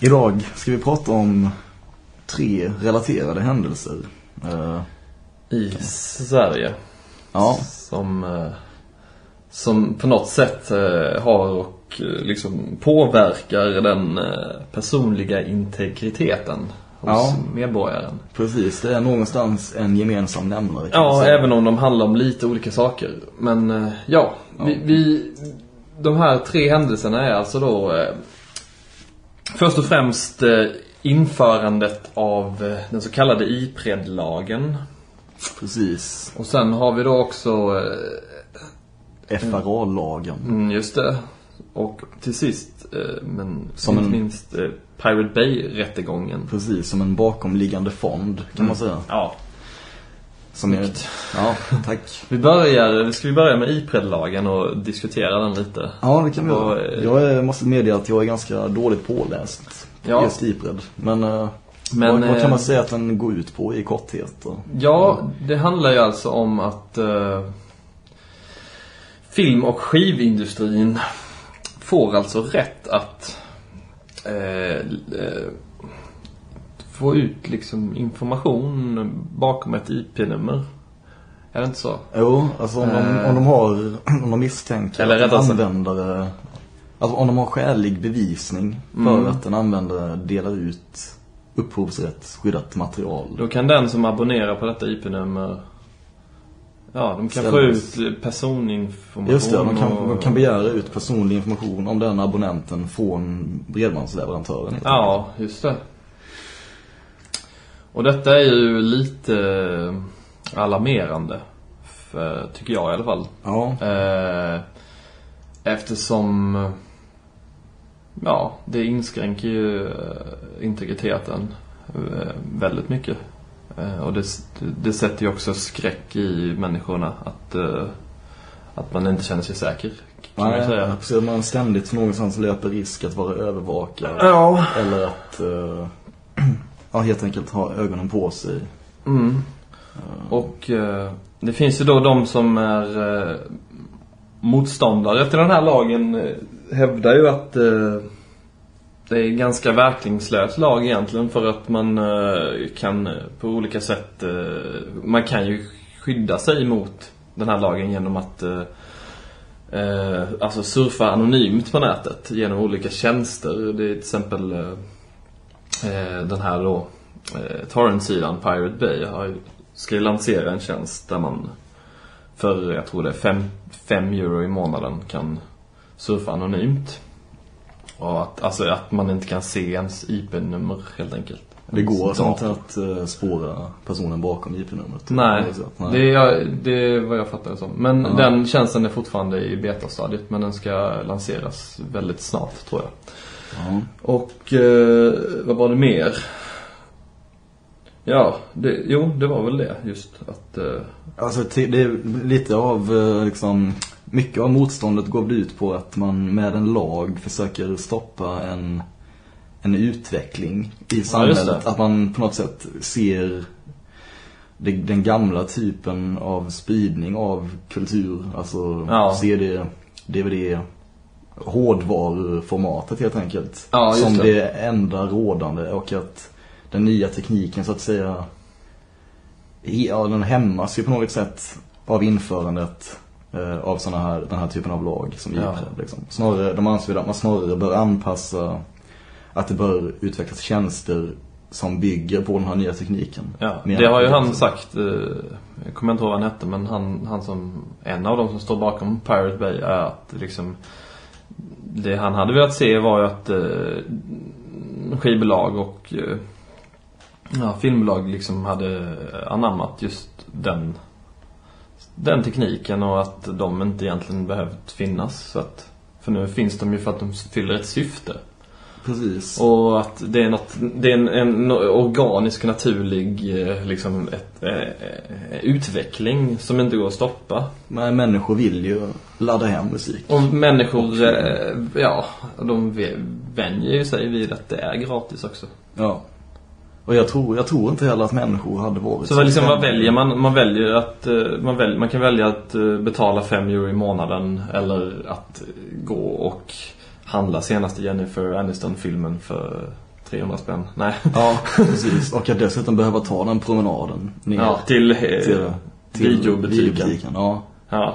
Idag ska vi prata om tre relaterade händelser. Eh, I Sverige. ja, Som, eh, som på något sätt eh, har och liksom påverkar den personliga integriteten hos Ja. medborgaren. precis. Det är någonstans en gemensam nämnare. Ja, även om de handlar om lite olika saker. Men eh, ja, Vi, vi, de här tre händelserna är alltså då först och främst eh, införandet av eh, den så kallade IPRED-lagen. Precis. Och sen har vi då också, eh, FRA-lagen. mm, just det, och till sist, men Som inte en- minst Pirate Bay-rättegången. Precis, som en bakomliggande fond kan man säga. Ja, Snyggt. ja, tack. vi börjar, ska vi börja med IPRED-lagen och diskutera den lite? Ja, det kan vi Och, göra. eh, Jag måste medge att jag är ganska dåligt påläst på Ja. just Ipred. Men, eh, Men, vad, vad kan eh, man säga att den går ut på i korthet? Ja, det handlar ju alltså om att eh, film och skivindustrin får alltså rätt att eh, eh, få ut liksom information bakom ett IP-nummer. Är det inte så? Jo, alltså om de, om de har, om de misstänker Eller att en användare, alltså om de har skälig bevisning för Mm. att en användare delar ut upphovsrättsskyddat material. Då kan den som abonnerar på detta IP-nummer Ja, de kan få Ställas. ut personinformation Just det, de kan, och... de kan begära ut personlig information om den abonnenten från bredbandsleverantören. Ja, just det. Och detta är ju lite eh, alarmerande. För, tycker jag i alla fall. Ja, Eh, eftersom Ja, det inskränker ju eh, integriteten väldigt mycket. Och det, det sätter ju också skräck i människorna att, att man inte känner sig säker. Kan man Nej, säga. precis, man ständigt någonstans löper risk att vara övervakad. Ja. Eller att ja, helt enkelt ha ögonen på sig. Mm. Och eh, det finns ju då de som är eh, motståndare till den här lagen eh, hävdar ju att eh, det är en ganska verkningslös lag egentligen för att man eh, kan eh, på olika sätt man kan ju skydda sig mot den här lagen genom att alltså surfa anonymt på nätet genom olika tjänster. Det är till exempel den här då eh, torrent-sidan Pirate Bay har, ska lansera en tjänst där man för, jag tror det är 5 euro i månaden kan surfa anonymt. Och att, alltså att man inte kan se ens IP-nummer helt enkelt. Det går sånt dator. att eh, spåra personen bakom IP-numret. Nej, sätt. Nej. det är, det är vad jag fattar det som. Men Ja. den tjänsten är fortfarande i betastadiet men den ska lanseras väldigt snart tror jag. Ja. Och eh, vad var det mer? Ja, det, jo det var väl det just att eh, Alltså det är lite av eh, liksom Mycket av motståndet går ut på att man med en lag försöker stoppa en En utveckling i samhället. det. att man på något sätt ser Den gamla typen av spridning av kultur. Alltså Ja. CD, DVD Hårdvaruformatet helt enkelt. Ja, som det. det enda rådande och att den nya tekniken så att säga Ja, den hämmas ju på något sätt av införandet eh, av såna här, den här typen av lag som Ja. IPRED. Liksom. Snarare, de anser att man snarare bör anpassa att det bör utvecklas tjänster som bygger på den här nya tekniken. Ja, det har ju han sagt. Eh, jag kommer inte ihåg vad han hette men han, han som, en av de som står bakom Pirate Bay är att liksom det han hade velat se var ju att eh, skivbolag och eh, ja, filmbolag liksom hade anammat just den den tekniken och att de inte egentligen behövt finnas. Så att, för nu finns de ju för att de fyller ett syfte. Precis. Och att det är något, det är en, en organisk naturlig eh, liksom ett, eh, eh, utveckling som inte går att stoppa. Men människor vill ju ladda hem musik. Och människor, eh, ja, de vänjer ju sig vid att det är gratis också. Ja. Och jag tror, jag tror inte heller att människor hade varit Så vad, liksom, vad väljer man? Man väljer att, eh, man, väl, man kan välja att betala 5 euro i månaden eller att gå och handla senaste Jennifer Aniston-filmen för 300 spänn. Nej. Ja, precis. Och att dessutom behöva ta den promenaden ner Ja, till, eh, till, till videobutiken. videobutiken. Ja. Ja.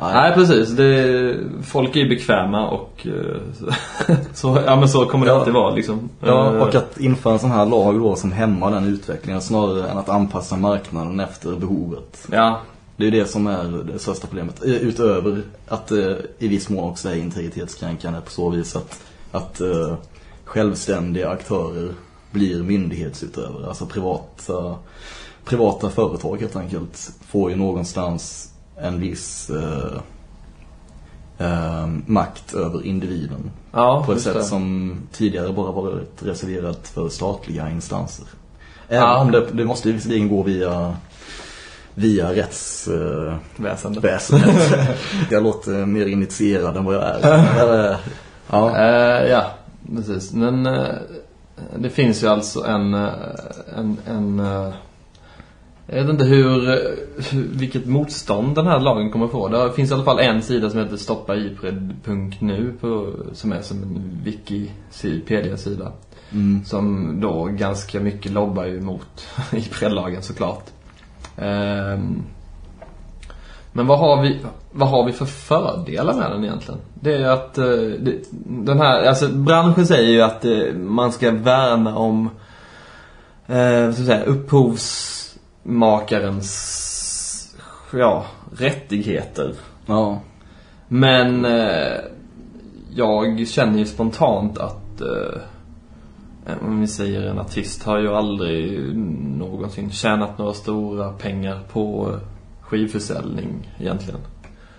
Nej. Nej, precis. Det, folk är ju bekväma och eh, så, ja, men så kommer det Ja. alltid vara liksom. Ja, Eh, och att införa en sån här lag då som hämmar den utvecklingen snarare än att anpassa marknaden efter behovet. Ja, Det är det som är det största problemet. Eh, Utöver att det i viss mån också är integritetskränkande på så vis att, att eh, självständiga aktörer blir myndighetsutövare. Alltså privata, privata företag helt enkelt får ju någonstans en viss eh, eh, makt över individen. ja På ett sätt det. som tidigare bara varit reserverat för statliga instanser. Även Ja. om det, det måste visserligen gå via, via rättsväsendet. Väsendet. jag låter mer initierad än vad jag är. Ja. Eh, ja, precis. Men eh, det finns ju alltså en, eh, en, en eh, jag vet inte hur, eh, vilket motstånd den här lagen kommer få. Det finns i alla fall en sida som heter stoppaipred.nu som är som en Wikipedia-sida. Mm. Som då ganska mycket lobbar ju mot Ipred-lagen såklart. Ehm, men vad har, vi, vad har vi för fördelar med den egentligen? Det är ju att eh, det, den här, alltså branschen säger ju att eh, man ska värna om eh, jag säga, upphovsmakarens ja, rättigheter. ja. Men eh, jag känner ju spontant att eh, om vi säger en artist har ju aldrig någonsin tjänat några stora pengar på skivförsäljning egentligen.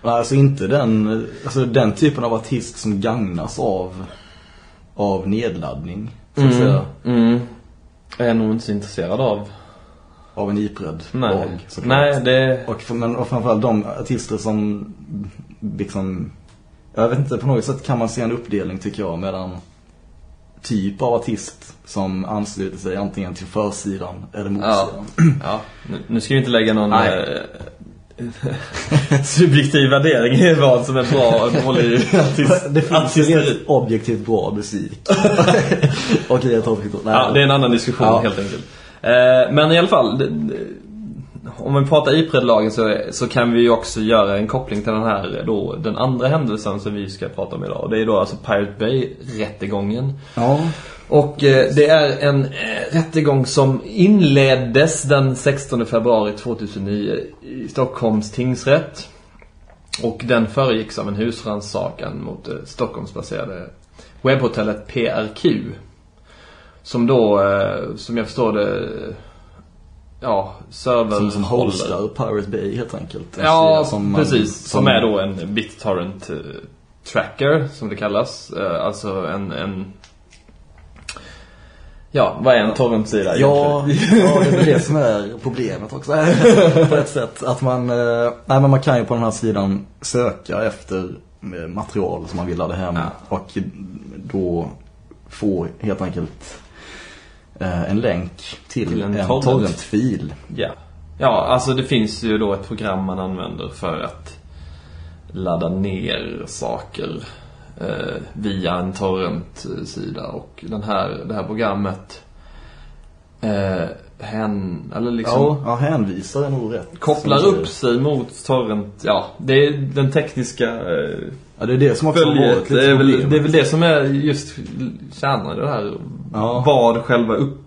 Alltså inte den, alltså den typen av artist som gagnas av, av nedladdning. Så att säga. Mm. Jag är nog inte så intresserad av. Av en ipred Nej, lag såklart. Nej det... Och, men, och framförallt de artister som liksom Jag vet inte, på något sätt kan man se en uppdelning tycker jag mellan Typ av artist som ansluter sig antingen till försidan eller Ja. motsidan ja. Nu, nu ska vi inte lägga någon eh, subjektiv värdering i vad som är bra och dålig artist. Det finns ju artisteri. objektivt bra musik Okej, jag tar det Nej, Ja, det är en annan diskussion Ja. helt enkelt. Eh, men i alla fall, om vi pratar Ipred-lagen så, så kan vi ju också göra en koppling till den här då, den andra händelsen som vi ska prata om idag. Och Det är då alltså Pirate Bay-rättegången. Ja, Och eh, det är en eh, rättegång som inleddes den 16 februari 2009 i Stockholms tingsrätt. Och den föregicks av en husrannsakan mot det Stockholmsbaserade webbhotellet PRQ. Som då, eh, som jag förstår det, ja, server som, som hostar Pirate Bay helt enkelt En Ja, sida man- precis. Som, är då en BitTorrent eh, tracker, som det kallas. Eh, alltså en, en... Ja, vad är en torrentsida Ja, egentligen? ja, det är det som är problemet också på ett sätt. Att man, eh, nej men man kan ju på den här sidan söka efter material som man vill ladda hem Ja. och då få helt enkelt en länk till, Till en en, torrent. torrentfil. Ja. Ja, alltså det finns ju då ett program man använder för att ladda ner saker eh, via en torrentsida och den här, det här programmet eh, hän, eller liksom Ja, ja, hänvisar nog rätt. kopplar upp sig mot torrent. Ja, det är den tekniska eh, Ja, det är det som också har varit Det lite är, väl, det är väl det som är just kärnan i det här. Ja. Vad själva upp...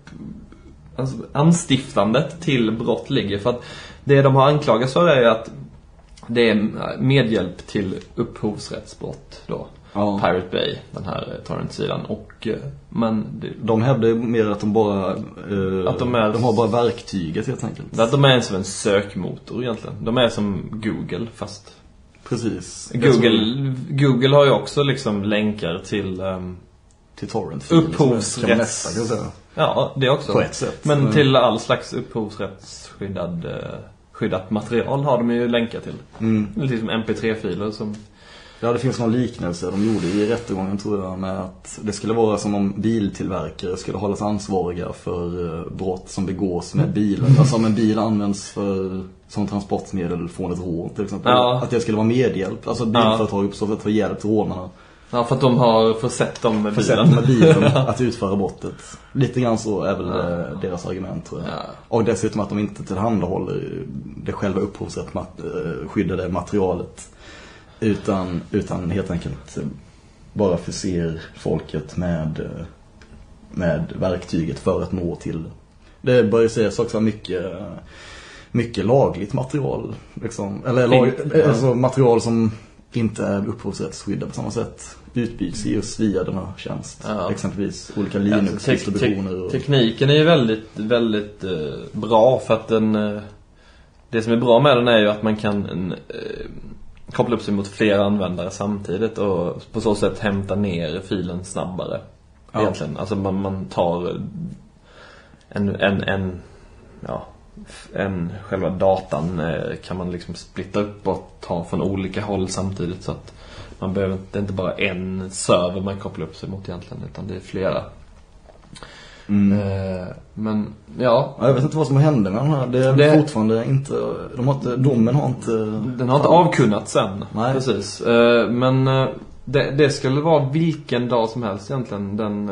Alltså anstiftandet till brott ligger. För att det de har anklagats för är ju att det är medhjälp till upphovsrättsbrott då. Ja. Pirate Bay, den här eh, torrentsidan. Och, eh, men det, De hävdar ju mer att de bara, eh, Att de är- de har bara verktyget helt enkelt. att de är som en sökmotor egentligen. De är som Google fast Precis. Google, Google har ju också liksom länkar till ehm, till torrent Upphovsrätts-. Ja, det också. På ett sätt. Men Mm. till all slags upphovsrättsskyddad eh, skyddat material har de ju länkar till. Mm. Lite som mp3-filer som... Ja, det finns någon liknelse de gjorde i rättegången tror jag med att det skulle vara som om biltillverkare skulle hållas ansvariga för eh, brott som begås med bilen. Alltså om en bil används för, som transportmedel från ett rån till exempel. Ja. Att det skulle vara medhjälp. Alltså bilföretag på så sätt har hjälpt rånarna Ja, för att de har försett dem med försett bilen. med bilen att utföra brottet. Lite grann så är väl eh, deras argument tror jag. Ja. Och dessutom att de inte tillhandahåller det själva upphovsrätt eh, skyddade materialet. Utan, utan helt enkelt eh, bara förser folket med, eh, med verktyget för att nå till det. Det börjar sägas också mycket, mycket lagligt material. Liksom. Eller lag, Ja. alltså material som inte är upphovsrättsskyddat på samma sätt utbyts just via den här tjänst. Ja. Exempelvis olika Alltså, te- Linux-distributioner. te- och- tekniken är ju väldigt, väldigt eh, bra för att den... Eh, det som är bra med den är ju att man kan eh, koppla upp sig mot flera användare samtidigt och på så sätt hämta ner filen snabbare. Ja. Egentligen. Alltså man, man tar en, en, en, ja, en, själva datan eh, kan man liksom splitta upp och ta från olika håll samtidigt så att man behöver inte, det är inte bara en server man kopplar upp sig mot egentligen utan det är flera. Mm. Eh, men ja, Ja, jag vet inte vad som hände med den här. Det är Det- fortfarande inte, de har inte, domen har inte... den har inte avkunnats än. Nej. Precis. Eh, men eh, det, det skulle vara vilken dag som helst egentligen. Den,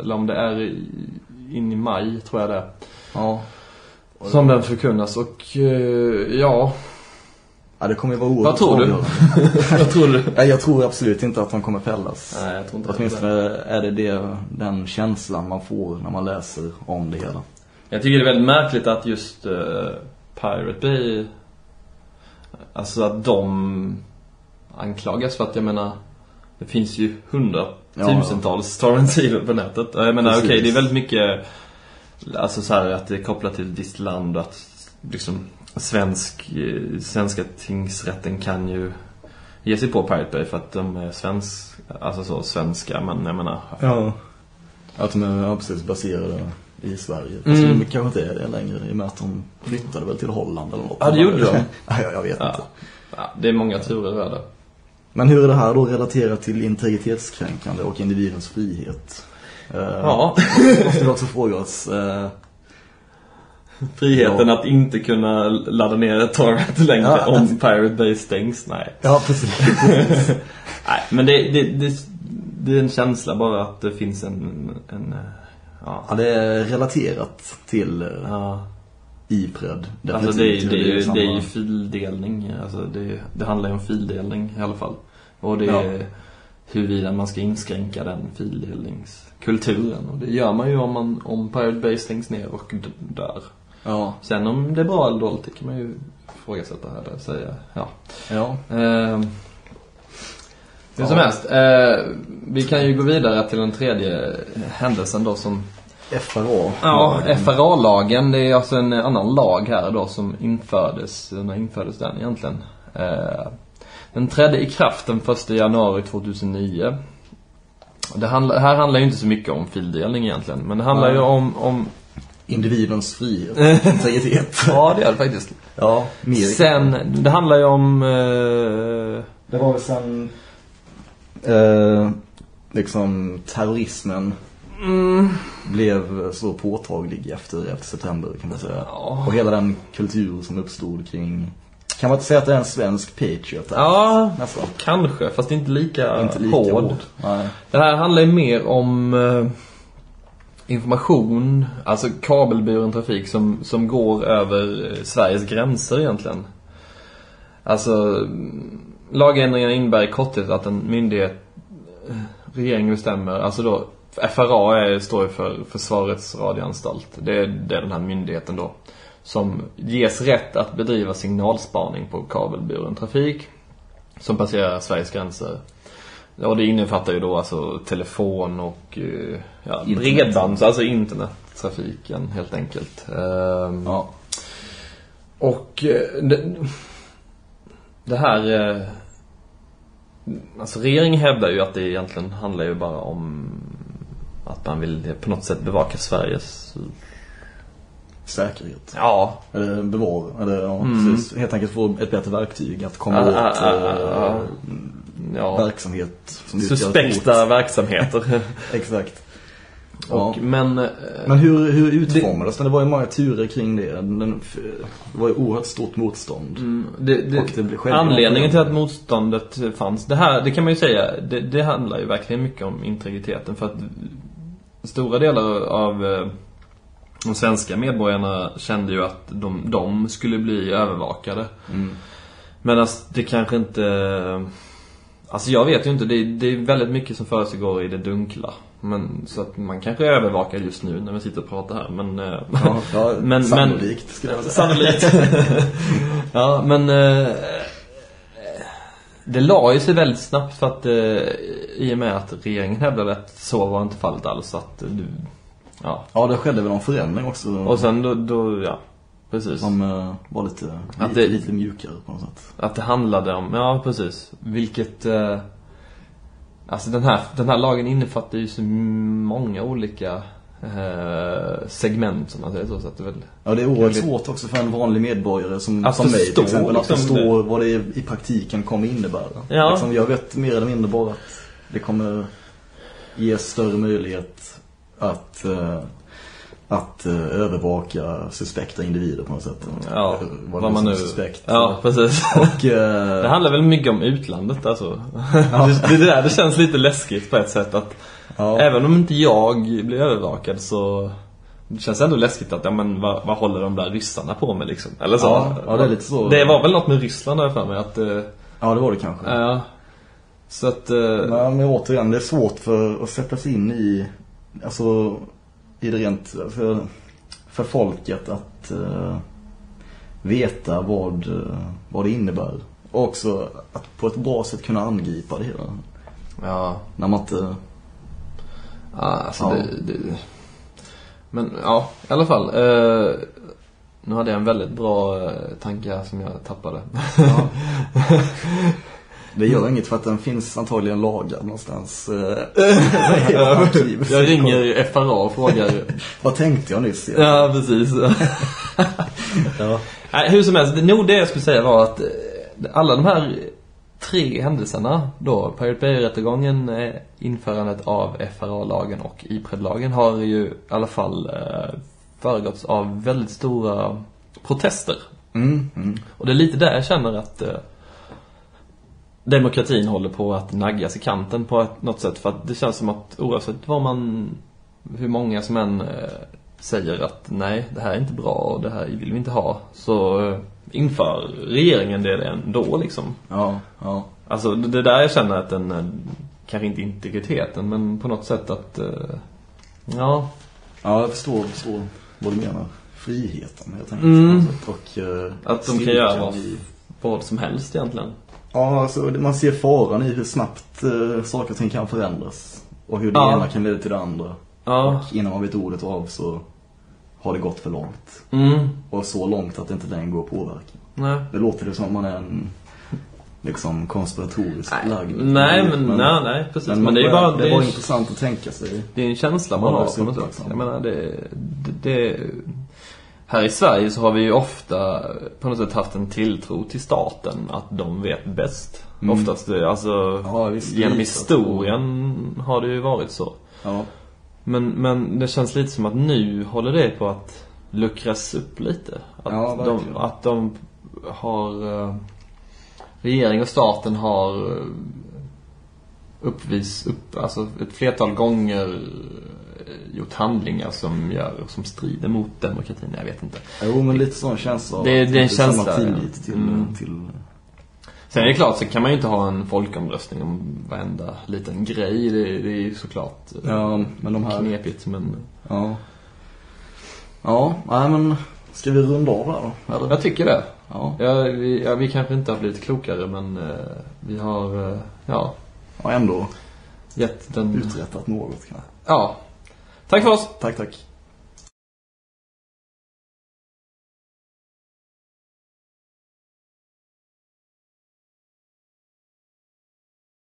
eller om det är in i maj tror jag det är. Ja. Som den förkunnas och ja, ja, det kommer ju vara oerhört Vad tror du? vad tror du? Ja, jag tror absolut inte att de kommer fällas. Nej, jag tror inte Åtminstone är det, det den känslan man får när man läser om det hela. Jag tycker det är väldigt märkligt att just uh, Pirate Bay Alltså att de anklagas för att jag menar Det finns ju hundratusentals torrent-sidor på nätet. Jag menar okej Precis. det är väldigt mycket Alltså så här att det är kopplat till ett visst land och att liksom Svensk, eh, svenska tingsrätten kan ju ge sig på Pirate Bay för att de är svensk, alltså så svenska men jag menar Ja. Att de är ja, precis baserade i Sverige. Fast Mm. de kanske inte är det längre i och med att de flyttade väl till Holland eller något. Ja, det gjorde de. ja, jag vet inte. ja, ja, det är många turer över Men hur är det här då relaterat till integritetskränkande och individens frihet? Eh, Ja. måste vi också fråga oss. eh, Friheten Ja. att inte kunna ladda ner ett torrent längre Ja, om alltså- Pirate Bay stängs. Nej. ja, precis. Nej, men det, det, det, det är en känsla bara att det finns en... en eh, ja. ja, det är relaterat till uh, ja. Ipred. Alltså det, är- det, är ju- samma- det är ju fildelning. Alltså det, det handlar ju om fildelning i alla fall. Och det Ja. är huruvida man ska inskränka den fildelningskulturen. Och det gör man ju om, man, om Pirate Bay stängs ner och dör. Ja, Sen om det är bra eller dåligt, det kan man ju ifrågasätta här. och Säga. Ja. ja. Eh, hur som Ja. helst. Eh, vi kan ju gå vidare till den tredje händelsen då som... FRA. Ja, FRA-lagen. Det är alltså en annan lag här då som infördes. När infördes den egentligen? Eh, den trädde i kraft den 1 januari 2009. Det handla, här handlar ju inte så mycket om fildelning egentligen. Men det handlar ju Nej. om, om... Individens frihet. Integritet. Ja, det är det faktiskt. Ja, mer. Sen, det handlar ju om... Eh, Det var väl sen eh, liksom terrorismen mm, blev så påtaglig efter 11 september kan man säga. Ja. Och hela den kultur som uppstod kring kan man inte säga att det är en svensk Patriot? Ja, Nästan. kanske. Fast inte lika, Inte lika hård. hård. Nej. Det här handlar ju mer om eh, information, alltså kabelburen trafik som, som går över eh, Sveriges gränser egentligen. Alltså, lagändringarna innebär i korthet att en myndighet, eh, regeringen bestämmer, alltså då, FRA är, står ju för Försvarets radioanstalt. Det är, det är den här myndigheten då. Som ges rätt att bedriva signalspaning på kabelburen trafik. Som passerar Sveriges gränser. Och det innefattar ju då alltså telefon och eh, ja, bredband, alltså internettrafiken helt enkelt. Ehm, Ja. och eh, det, det här... eh, Alltså regeringen hävdar ju att det egentligen handlar ju bara om att man vill på något sätt bevaka Sveriges... Säkerhet. Ja. Eller bevara. Eller ja, Mm. precis. Helt enkelt få ett bättre verktyg att komma Ah, åt ah, ah, eh, ah. Ja. verksamhet som Suspekta verksamheter. Exakt. Och, Ja. Men, eh, Men hur, hur utformades den? Det var ju många turer kring det. Den, det var ju oerhört stort motstånd. mm, det, det, det anledningen till att motståndet fanns, det här, det kan man ju säga, det, det handlar ju verkligen mycket om integriteten för att stora delar av eh, de svenska medborgarna kände ju att de, de skulle bli övervakade. Mm. Men det kanske inte... Alltså jag vet ju inte, det är, det är väldigt mycket som försiggår i det dunkla. Men, så att man kanske är övervakad just nu när vi sitter och pratar här, men... eh, Ja, ja Men- sannolikt skulle jag säga. Sannolikt. ja, men... Eh, det la ju sig väldigt snabbt för att... Eh, I och med att regeringen hävdade att så var inte fallet alls. Att, eh, ja. Ja, det skedde väl någon förändring också. Och sen då, då ja. Precis. Som eh, var lite, Att lite, det- lite mjukare på något sätt. Att det handlade om, ja precis. Vilket... Eh, alltså den här, den här lagen innefattar ju så många olika eh, segment som man säger så. så att det väl, Ja, det är oerhört Väldigt- svårt också för en vanlig medborgare som, Att som mig till exempel. Att liksom, förstå vad det i praktiken kommer innebära. Ja. Liksom, jag vet mer eller mindre bara att det kommer ge större möjlighet att, att eh, övervaka suspekta individer på något sätt. ja, vad, det man nu... Suspekt. Ja, precis. Och, eh, Det handlar väl mycket om utlandet alltså. det, det där det känns lite läskigt på ett sätt att ja. även om inte jag blir övervakad så det känns ändå läskigt att, ja men vad, vad håller de där ryssarna på med liksom? Eller så. Ja, ja, det är lite så. Det var väl något med Ryssland har jag för mig att, eh, ja, det var det kanske. ja. Så att, Men, men återigen, det är svårt för att sätta sig in i, alltså, i det rent, för, för folket att eh, veta vad, eh, vad det innebär. Och också att på ett bra sätt kunna angripa det hela. ja. När man inte, Ja, alltså Ja. Det, det... Men ja, i alla fall. Eh, nu hade jag en väldigt bra eh, tanke som jag tappade. ja. Det gör inget för att den finns antagligen lagrad någonstans. eh, jag ringer FRA och frågar. Vad tänkte jag nyss? ja, precis. Ja. Nej, hur som helst, nog det jag skulle säga var att eh, alla de här tre händelserna då, Pirate Bay-rättegången, eh, införandet av FRA-lagen och IPRED-lagen har ju i alla fall föregåtts av väldigt stora protester. Mm, mm. Och det är lite där jag känner att demokratin håller på att naggas i kanten på något sätt. För att det känns som att oavsett vad man, hur många som än eh, säger att nej, det här är inte bra och det här vill vi inte ha. Så eh, inför regeringen det ändå liksom. Ja, ja. Alltså det det är där jag känner att den, eh, kanske inte integriteten, men på något sätt att, ja. Ja, jag förstår, förstår vad du menar. Friheten helt enkelt. Mm. sätt. Och, eh, Att de kan göra vad, vad som helst egentligen. Ja, alltså, man ser faran i hur snabbt eh, saker och ting kan förändras. Och hur det Ja. ena kan leda till det andra. Ja. Och innan man vet ordet av så har det gått för långt. Mm. Och så långt att det inte längre går att påverka. Nej. Det låter det som att man är en liksom konspiratoriskt Nej, lagd. nej, men, nej, nej, precis. Men, man det är bara, det är bara intressant att tänka sig. det är en känsla man Man har på något sätt. Jag menar, det, det, det, här i Sverige så har vi ju ofta på något sätt haft en tilltro till staten, att de vet bäst. Mm. Oftast, det, alltså, Ja, visst, genom historien har det ju varit så. Ja. Men, men det känns lite som att nu håller det på att luckras upp lite. Att, Ja, de, att de har... eh, Regering och staten har eh, uppvis, upp, alltså ett flertal gånger eh, gjort handlingar som gör, som strider mot demokratin. Jag vet inte. Jo, men lite sån känsla Det- det är en inte samma känsla, ja. tillit till, Mm. till Sen är det klart, så kan man ju inte ha en folkomröstning om varenda liten grej. Det, det är ju såklart eh, Ja, men de här knepigt, men... Ja. Ja, nej men ska vi runda av här då? Eller? Jag tycker det. Ja. Ja, vi, ja, vi kanske inte har blivit klokare men eh, vi har, eh, ja, Och ändå gett den... uträttat något kanske. Ja. Tack för oss! Tack, tack.